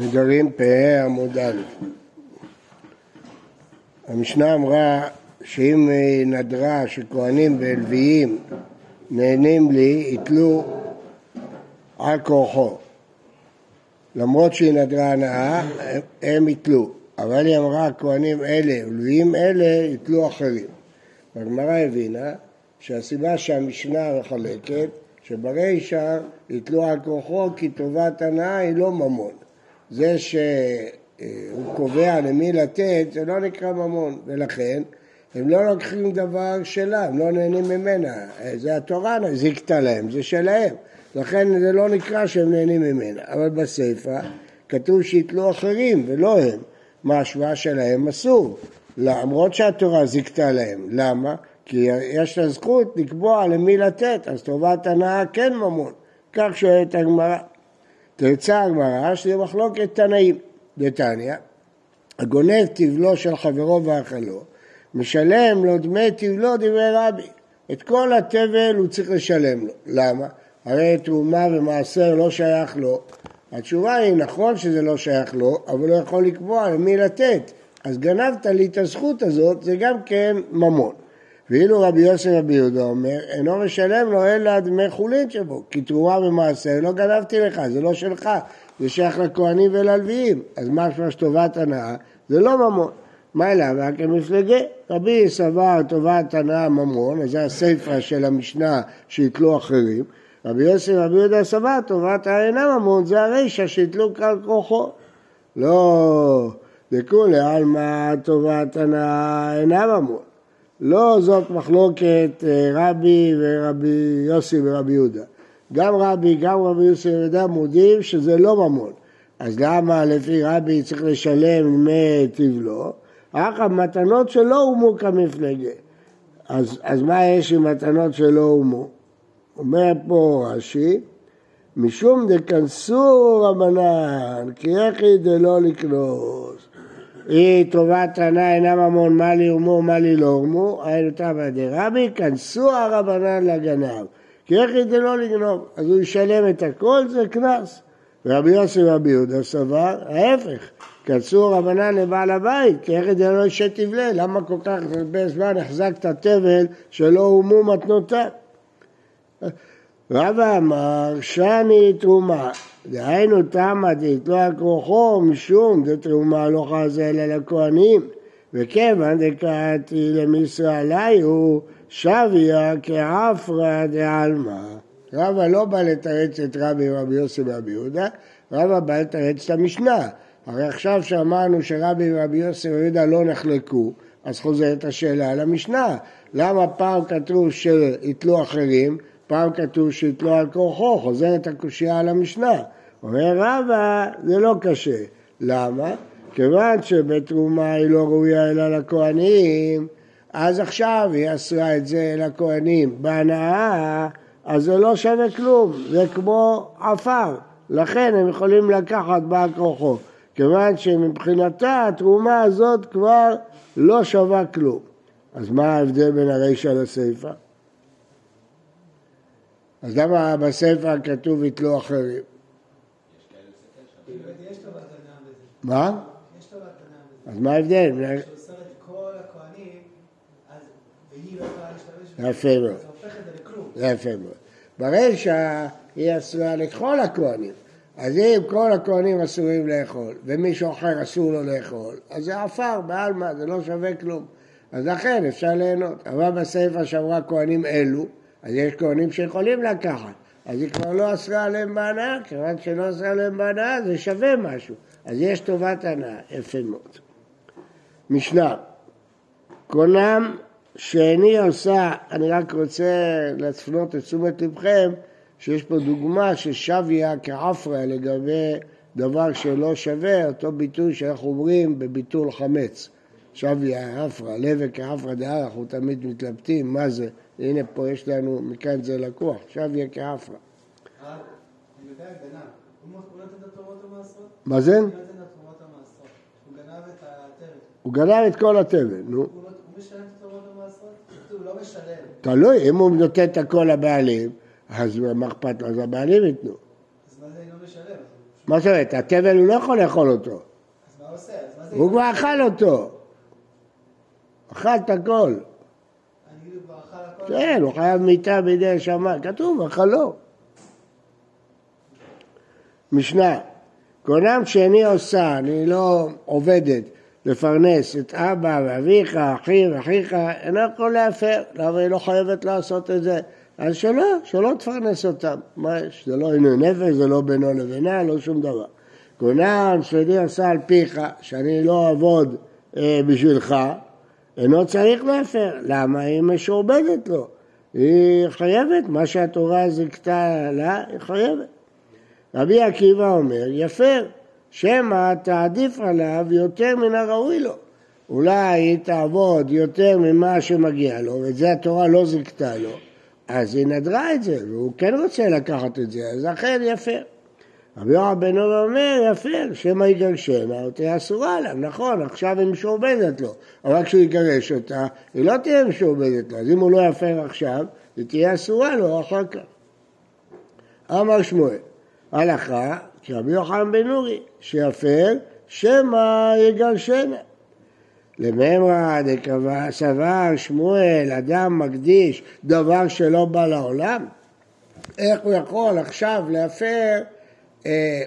נדרים פ"ה עמוד א'. המשנה אמרה שאם נדרה שכהנים ולוויים נהנים לי, יתלו על כורחו. למרות שהיא נדרה הנאה, הם יתלו. אבל היא אמרה, כהנים אלה ולוויים אלה יתלו אחרים. הגמרא הבינה שהסיבה שהמשנה מחלקת, שברישא יתלו על כורחו כי טובת הנאה היא לא ממון. זה שהוא קובע למי לתת, זה לא נקרא ממון, ולכן הם לא לוקחים דבר שלה, הם לא נהנים ממנה, זה התורה זיכתה להם, זה שלהם, לכן זה לא נקרא שהם נהנים ממנה, אבל בסיפא כתוב שיתלו אחרים ולא הם, מה ההשוואה שלהם? אסור, למרות שהתורה זיכתה להם, למה? כי יש לה זכות לקבוע למי לתת, אז טובת הנאה כן ממון, כך שואלת הגמרא. תרצה הגמרא שזה מחלוקת תנאים. דתניא, הגונב תבלו של חברו ואכלו, משלם לו דמי תבלו דברי רבי. את כל התבל הוא צריך לשלם לו. למה? הרי תרומה ומעשר לא שייך לו. התשובה היא, נכון שזה לא שייך לו, אבל הוא יכול לקבוע למי לתת. אז גנבת לי את הזכות הזאת, זה גם כן ממון. ואילו רבי יוסף רבי יהודה אומר, אינו משלם לו אלא דמי חולין שבו, כי תרומה ומעשר לא גנבתי לך, זה לא שלך, זה שייך לכהנים וללוויים, אז משמע שטובת הנאה זה לא ממון. מה אליו? רק כמפלגי. רבי סבר טובת הנאה ממון, אז זה הסיפא של המשנה שיתלו אחרים. רבי יוסף רבי יהודה סבר טובת האינה ממון, זה הרישא שיתלו כלל כוחו. לא, דכולי עלמא טובת הנאה אינה ממון. לא זאת מחלוקת אה, רבי ורבי יוסי ורבי יהודה. גם רבי, גם רבי יוסי ורבי מודים שזה לא ממון. אז למה לפי רבי צריך לשלם דמי תבלו? אך המתנות שלא הומו כמפלגה. אז, אז מה יש עם מתנות שלא הומו? אומר פה רש"י, משום דכנסו רבנן, כי יחי דלא לקנוס. היא טובת ענה אינה ממון מה לי הומו מה לי לא הומו, היינו תמא דרבי, כנסו הרבנן לגנב. כי איך ידע לא לגנוב? אז הוא ישלם את הכל, זה קנס. ורבי יוסי ורבי יהודה סבר, ההפך, כנסו רבנן לבעל הבית, כי איך ידע לא תבלה, למה כל כך הרבה זמן החזקת תבל שלא הומו מתנותיו? רבא אמר, שני תרומה, דהיינו תמא דתלו על כרוחו משום דתרומה לא חזה אלא לכהנים, וכיוון דקראתי למישראל הוא שביה כעפרא דעלמא. רבא לא בא לתרץ את רבי רבי יוסי ורבי יהודה, רבא בא לתרץ את המשנה. הרי עכשיו שאמרנו שרבי ורבי יוסי ורבי יהודה לא נחלקו, אז חוזרת השאלה על המשנה. למה פעם כתוב שיתלו אחרים, פעם כתוב שיתלו על כורחו, חוזרת הקושייה על המשנה. אומר רבא, זה לא קשה. למה? כיוון שבתרומה היא לא ראויה אלא לכהנים, אז עכשיו היא אסרה את זה לכהנים בהנאה, אז זה לא שווה כלום, זה כמו עפר, לכן הם יכולים לקחת בעל כוחו, כיוון שמבחינתה התרומה הזאת כבר לא שווה כלום. אז מה ההבדל בין הרישא לסיפא? אז למה בספר כתוב יתלו אחרים? מה? אז מה ההבדל? יפה מאוד. יפה מאוד. ברישא היא אסורה לכל הכהנים. אז אם כל הכהנים אסורים לאכול, ומישהו אחר אסור לו לאכול, אז זה עפר בעלמא, זה לא שווה כלום. אז לכן אפשר ליהנות. אבל בספר שאמרה כהנים אלו, אז יש כהנים שיכולים לקחת. אז היא כבר לא אסרה עליהם בהנאה, כיוון שלא אסרה עליהם בהנאה זה שווה משהו. אז יש טובת הנאה, יפה מאוד. משנה, קונם שאיני עושה, אני רק רוצה להפנות את תשומת לבכם שיש פה דוגמה ששוויה כעפרה לגבי דבר שלא שווה, אותו ביטוי שאנחנו אומרים בביטול חמץ. שוויה עפרה, לבה כעפרה דהר, אנחנו תמיד מתלבטים מה זה, הנה פה יש לנו, מכאן זה לקוח, שוויה כעפרה. מה זה? הוא גנב את כל התבל, נו. תלוי, אם הוא נותן את הכל לבעלים, אז מה אכפת לו? אז הבעלים ייתנו. אז מה זה לא משלם? מה זאת אומרת? התבל הוא לא יכול לאכול אותו. אז מה הוא עושה? הוא כבר אכל אותו. אכל את הכל. אכל. כן, הוא חייב מיתה בידי שמיים. כתוב, אכלו. משנה, קונם שאיני עושה, אני לא עובדת לפרנס את אבא ואביך, אחיו, אחיך, אינו יכול להפר. למה היא לא חייבת לעשות את זה? אז שלא, שלא תפרנס אותם. מה יש? זה לא עינוי נפש, זה לא בינו לבינה, לא שום דבר. קונם שאיני עושה על פיך, שאני לא אעבוד אה, בשבילך, אינו צריך להפר. למה? היא משועבדת לו. היא חייבת, מה שהתורה זיכתה לה, היא חייבת. רבי עקיבא אומר, יפר, שמא תעדיף עליו יותר מן הראוי לו. אולי היא תעבוד יותר ממה שמגיע לו, ואת זה התורה לא זיכתה לו, אז היא נדרה את זה, והוא כן רוצה לקחת את זה, אז אכן יפר. רבי יוחנן בן אור אומר, יפר, שמא יגרשנה, או תהיה אסורה עליו, נכון, עכשיו היא משועבדת לו, אבל כשהוא יגרש אותה, היא לא תהיה משועבדת לו, אז אם הוא לא יפר עכשיו, היא תהיה אסורה לו אחר כך. אמר שמואל, הלכה כרבי יוחנן בן נורי, שיפר שמא יגרשנה. לממרא דקבע סבר שמואל, אדם מקדיש דבר שלא בא לעולם, איך הוא יכול עכשיו להפר,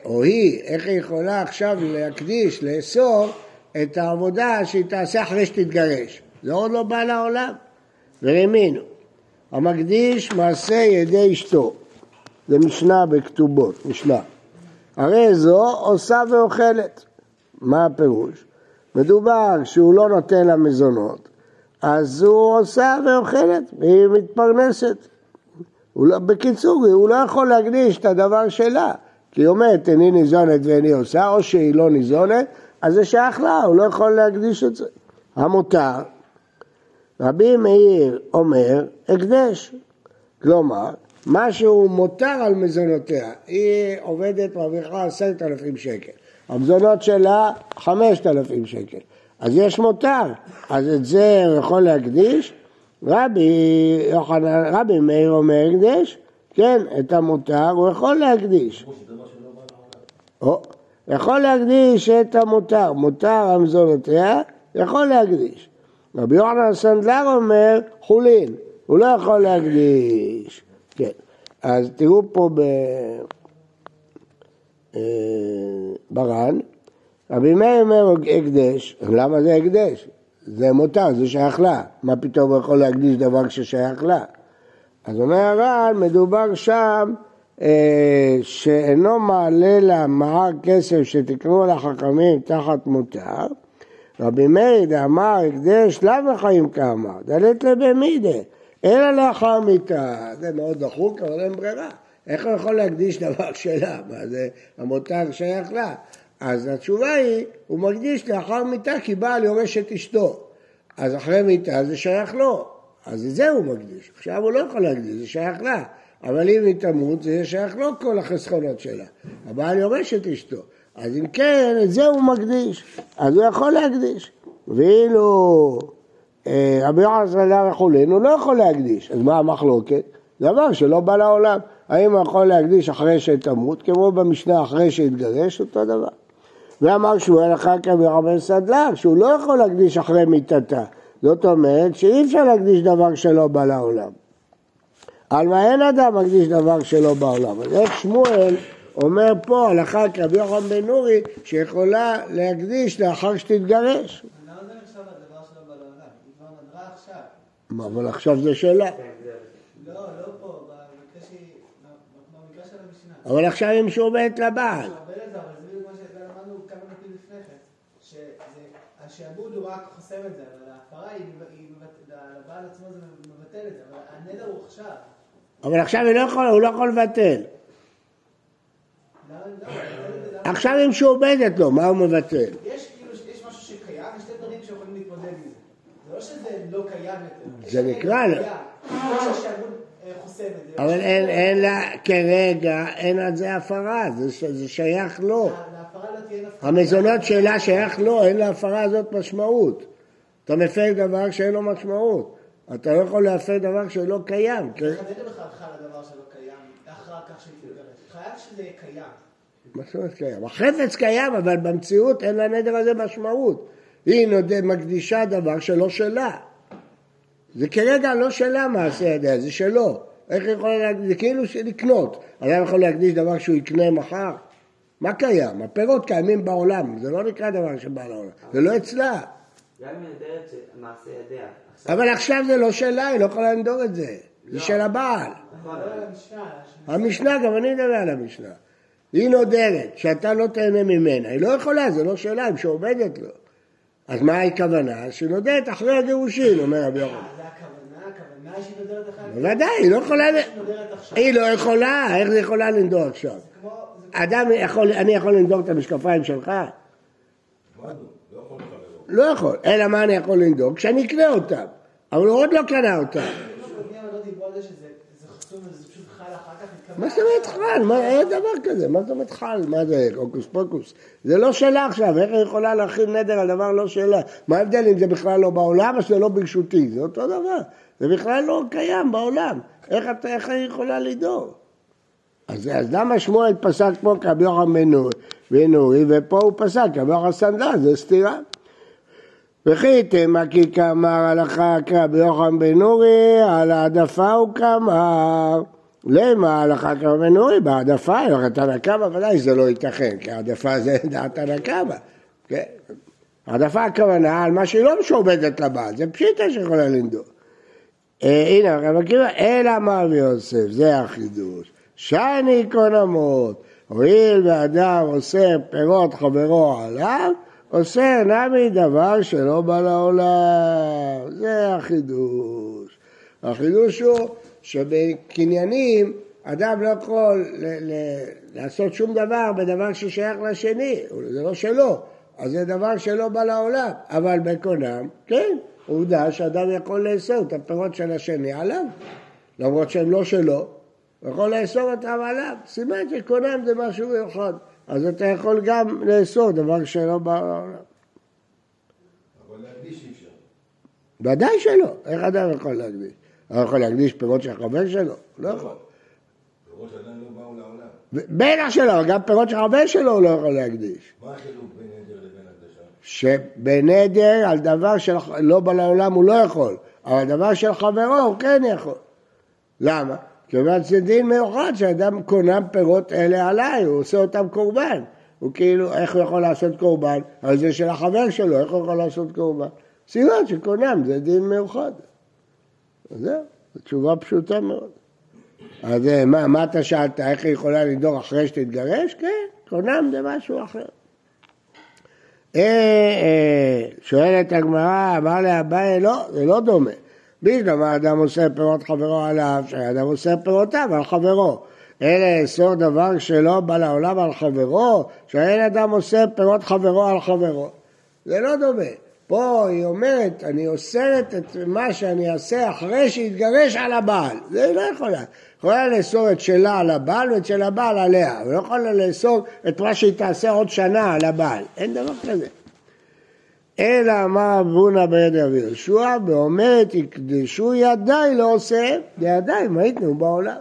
או היא, איך היא יכולה עכשיו להקדיש, לאסור את העבודה שהיא תעשה אחרי שתתגרש? זה עוד לא בא לעולם. ורמינו, המקדיש מעשה ידי אשתו, זה משנה בכתובות, משנה. הרי זו עושה ואוכלת. מה הפירוש? מדובר שהוא לא נותן לה מזונות, אז הוא עושה ואוכלת, והיא מתפרנסת. הוא לא, בקיצור, הוא לא יכול להקדיש את הדבר שלה, כי היא אומרת, איני ניזונת ואיני עושה, או שהיא לא ניזונת, אז זה שייך לה, הוא לא יכול להקדיש את זה. המותר, רבי מאיר אומר, הקדש. כלומר, משהו מותר על מזונותיה, היא עובדת מרוויחה עשרת אלפים שקל, המזונות שלה חמשת אלפים שקל, אז יש מותר, אז את זה הוא יכול להקדיש, רבי, יוחנן, רבי מאיר אומר הקדש, כן, את המותר הוא יכול להקדיש. יכול להקדיש את המותר, מותר המזונותיה, יכול להקדיש. רבי יוחנן סנדלר אומר חולין, הוא לא יכול להקדיש. כן, אז תראו פה ב... אה, בר"ן, רבי מאיר אומר הקדש, למה זה הקדש? זה מותר, זה שייך לה, מה פתאום הוא יכול להקדיש דבר ששייך לה? אז אומר הר"ן, מדובר שם אה, שאינו מעלה לה מהר כסף שתקנו לחכמים תחת מותר, רבי מאיר דאמר הקדש לאו החיים כאמר, דלת לבמידה אלא לאחר מיתה, זה מאוד דחוק, אבל אין ברירה. איך הוא יכול להקדיש דבר שלה? מה זה, המותר שייך לה. אז התשובה היא, הוא מקדיש לאחר מיתה כי בעל יורש את אשתו. אז אחרי מיתה זה שייך לו. אז את זה הוא מקדיש. עכשיו הוא לא יכול להקדיש, זה שייך לה. אבל אם היא תמות, זה שייך לו כל החסכונות שלה. הבעל יורש את אשתו. אז אם כן, את זה הוא מקדיש. אז הוא יכול להקדיש. ואילו... אה, רבי יוחנן וחולין, הוא לא יכול להקדיש. אז מה המחלוקת? דבר שלא בא לעולם. האם הוא יכול להקדיש אחרי שתמות, כמו במשנה אחרי שהתגרש, אותו דבר. ואמר שמואל אחר כך ברבי סדלר, שהוא לא יכול להקדיש אחרי מיתתה. זאת אומרת שאי אפשר להקדיש דבר שלא בא לעולם. על מה אין אדם מקדיש דבר שלא בא לעולם. אז איך שמואל אומר פה הלכה כרבי יוחנן בן נורי שיכולה להקדיש לאחר שתתגרש. מה, אבל עכשיו זה שאלה. לא, לא פה, במקרה שהיא, במקרה של המשנה. אבל עכשיו היא משועבדת לבעל. כן. שהשעבוד הוא רק חוסם את זה, לבעל עצמו זה מבטל את זה, אבל הנדר הוא עכשיו. אבל עכשיו היא לא יכולה, הוא לא יכול לבטל. עכשיו היא משועבדת לו, מה הוא מבטל? יש כאילו, יש משהו שקיים, יש שתי דברים שיכולים להתמודד עם זה. זה לא שזה לא קיים יותר. זה נקרא לו. אה, אבל אין, לה, כרגע, אין על זה הפרה, זה, זה שייך לו. המזונות שלה שייך לו, אין להפרה הזאת משמעות. אתה מפר דבר שאין לו משמעות. אתה לא יכול להפר דבר שלא קיים. תחדד בכלל על הדבר שלא קיים, אחר כך שתתגרש. חייב שזה קיים. אומרת קיים? החפץ קיים, אבל במציאות אין לנדר הזה משמעות. היא נודה, מקדישה דבר שלא שלה. זה כרגע לא שלה מעשה ידיה, זה שלו. איך היא יכולה להקדיש? זה כאילו לקנות. אדם יכול להקדיש דבר שהוא יקנה מחר? מה קיים? הפירות קיימים בעולם, זה לא נקרא דבר שבא לעולם, זה לא אצלה. גם אם ידיה. אבל עכשיו זה לא שלה, היא לא יכולה לנדור את זה. זה של הבעל. נכון, לא על המשנה, גם אני מדבר על המשנה. היא נודרת, שאתה לא תהנה ממנה. היא לא יכולה, זה לא שלה, היא שעובדת לו. אז מה הכוונה? שהיא נודרת אחרי הגירושין, אומר רבי יוחנן. זה הכוונה, הכוונה היא שהיא נודרת אחר כך. בוודאי, היא לא יכולה... היא לא יכולה, איך זה יכולה לנדור עכשיו? אדם יכול, אני יכול לנדור את המשקפיים שלך? לא יכול. לא. אלא מה אני יכול לנדור? כשאני אקנה אותם. אבל הוא עוד לא קנה אותם. לא. התכוונה מה זאת אומרת. חל? מה, אין דבר כזה, מה זאת אומרת חל? מה זה, הוקוס פוקוס? זה לא שלה עכשיו, איך היא יכולה להכין נדר על דבר לא שלה? מה ההבדל אם זה בכלל לא בעולם או שזה לא ברשותי? זה אותו דבר, זה בכלל לא קיים בעולם. איך, היא יכולה לדור? אז, אז למה שמואל פסק פה כרבי יוחנן בן נורי- בן נורי, ופה הוא פסק כרבי יוחנן סנדל, זה סתירה. וכי תמה כי כאמר הלכה כרבי יוחנן בן נורי, על העדפה הוא כאמר. למה הלכה כרבי בן נורי? בהעדפה, הלכת תנא קמא, ודאי שזה לא ייתכן, כי העדפה זה דעת תנא קמא. העדפה הכוונה על מה שהיא לא משועבדת לבעל, זה פשיטה שיכולה לנדור. אה, הנה, רב עקיבא, אלא אמר רבי יוסף, זה החידוש. שני קונמות, הואיל ואדם אוסר פירות חברו עליו, אוסר נמי דבר שלא בא לעולם. זה החידוש. החידוש הוא שבקניינים אדם לא יכול ל- ל- לעשות שום דבר בדבר ששייך לשני, זה לא שלו, אז זה דבר שלא בא לעולם, אבל בקונם, כן, עובדה שאדם יכול לאסור את הפירות של השני עליו, למרות שהם לא שלו, הוא יכול לאסור אותם עליו, סימן שקונם זה משהו מיוחד, אז אתה יכול גם לאסור דבר שלא בא לעולם. אבל להקדיש אי אפשר. ודאי שלא, איך אדם יכול להקדיש? הוא יכול להקדיש פירות של חבר שלו? לא יכול. פירות שעדיין לא באו לעולם. בטח שלא, גם פירות של חבר שלו הוא לא יכול להקדיש. מה החילוק בין נדר לבין הקדשה? שבנדר על דבר שלא בא לעולם הוא לא יכול, אבל דבר של חברו הוא כן יכול. למה? כיוון שזה דין מיוחד שאדם קונם פירות אלה עליי, הוא עושה אותם קורבן. הוא כאילו, איך הוא יכול לעשות קורבן? על זה של החבר שלו, איך הוא יכול לעשות קורבן? סימן שקונם זה דין מיוחד. זהו, זו תשובה פשוטה מאוד. אז אה, מה, מה אתה שאלת, איך היא יכולה לנדור אחרי שתתגרש? כן, קונם זה משהו אחר. אה, אה, שואלת הגמרא, אמר לאביי, לא, זה לא דומה. בישלמה אדם עושה פירות חברו עליו, שאדם עושה פירותיו על חברו. אלא לאסור דבר שלא בא לעולם על חברו, שאין אדם עושה פירות חברו על חברו. זה לא דומה. פה היא אומרת, אני אוסרת את מה שאני אעשה אחרי שיתגרש על הבעל. זה לא יכולה. יכולה לאסור את שלה על הבעל ואת של הבעל עליה, לא יכולה לאסור את מה שהיא תעשה עוד שנה על הבעל. אין דבר כזה. אלא אמר אבונה ביד רבי יהושע, ואומרת יקדשו ידיי לא עושה, מה יתנו בעולם.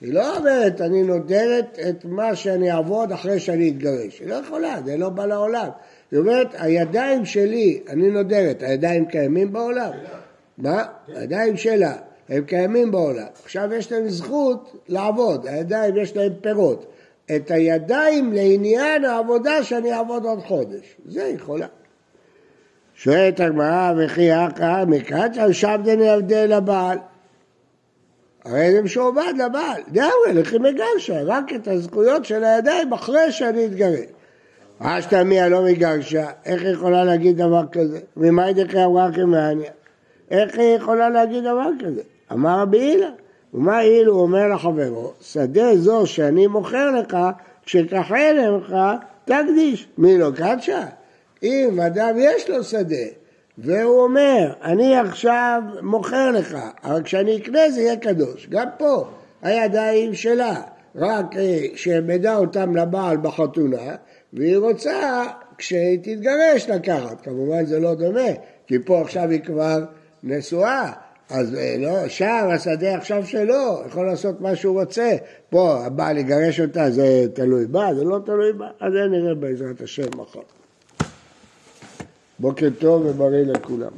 היא לא אומרת אני נודרת את מה שאני אעבוד אחרי שאני אתגרש, היא לא יכולה, זה לא בא לעולם. היא אומרת הידיים שלי, אני נודרת, הידיים קיימים בעולם. מה? הידיים שלה, הם קיימים בעולם. עכשיו יש להם זכות לעבוד, הידיים יש להם פירות. את הידיים לעניין העבודה שאני אעבוד עוד חודש, זה יכולה. שואלת הגמרא, וכי הכא מקצר שבדן יבדל לבעל. הרי זה משועבד לבעל. דאורי, לכי מגרשה, רק את הזכויות של הידיים אחרי שאני אתגרש. אשתא מיה לא מגרשה, איך היא יכולה להגיד דבר כזה? ממאי דקרא אמרה כמעניה? איך היא יכולה להגיד דבר כזה? אמר רבי הילה, ומה אילו אומר לחברו? שדה זו שאני מוכר לך, כשכחל לך, תקדיש. מי לא קדשה? אם אדם יש לו שדה, והוא אומר, אני עכשיו מוכר לך, אבל כשאני אקנה זה יהיה קדוש. גם פה הידיים שלה, רק אה, שמדע אותם לבעל בחתונה, והיא רוצה כשהיא תתגרש לקחת. כמובן זה לא דומה, כי פה עכשיו היא כבר נשואה, אז אה, לא, שם השדה עכשיו שלו, יכול לעשות מה שהוא רוצה. פה, הבעל יגרש אותה, זה תלוי בה, זה לא תלוי בה, אז זה נראה בעזרת השם מחר. בוקר טוב ובריא לכולם.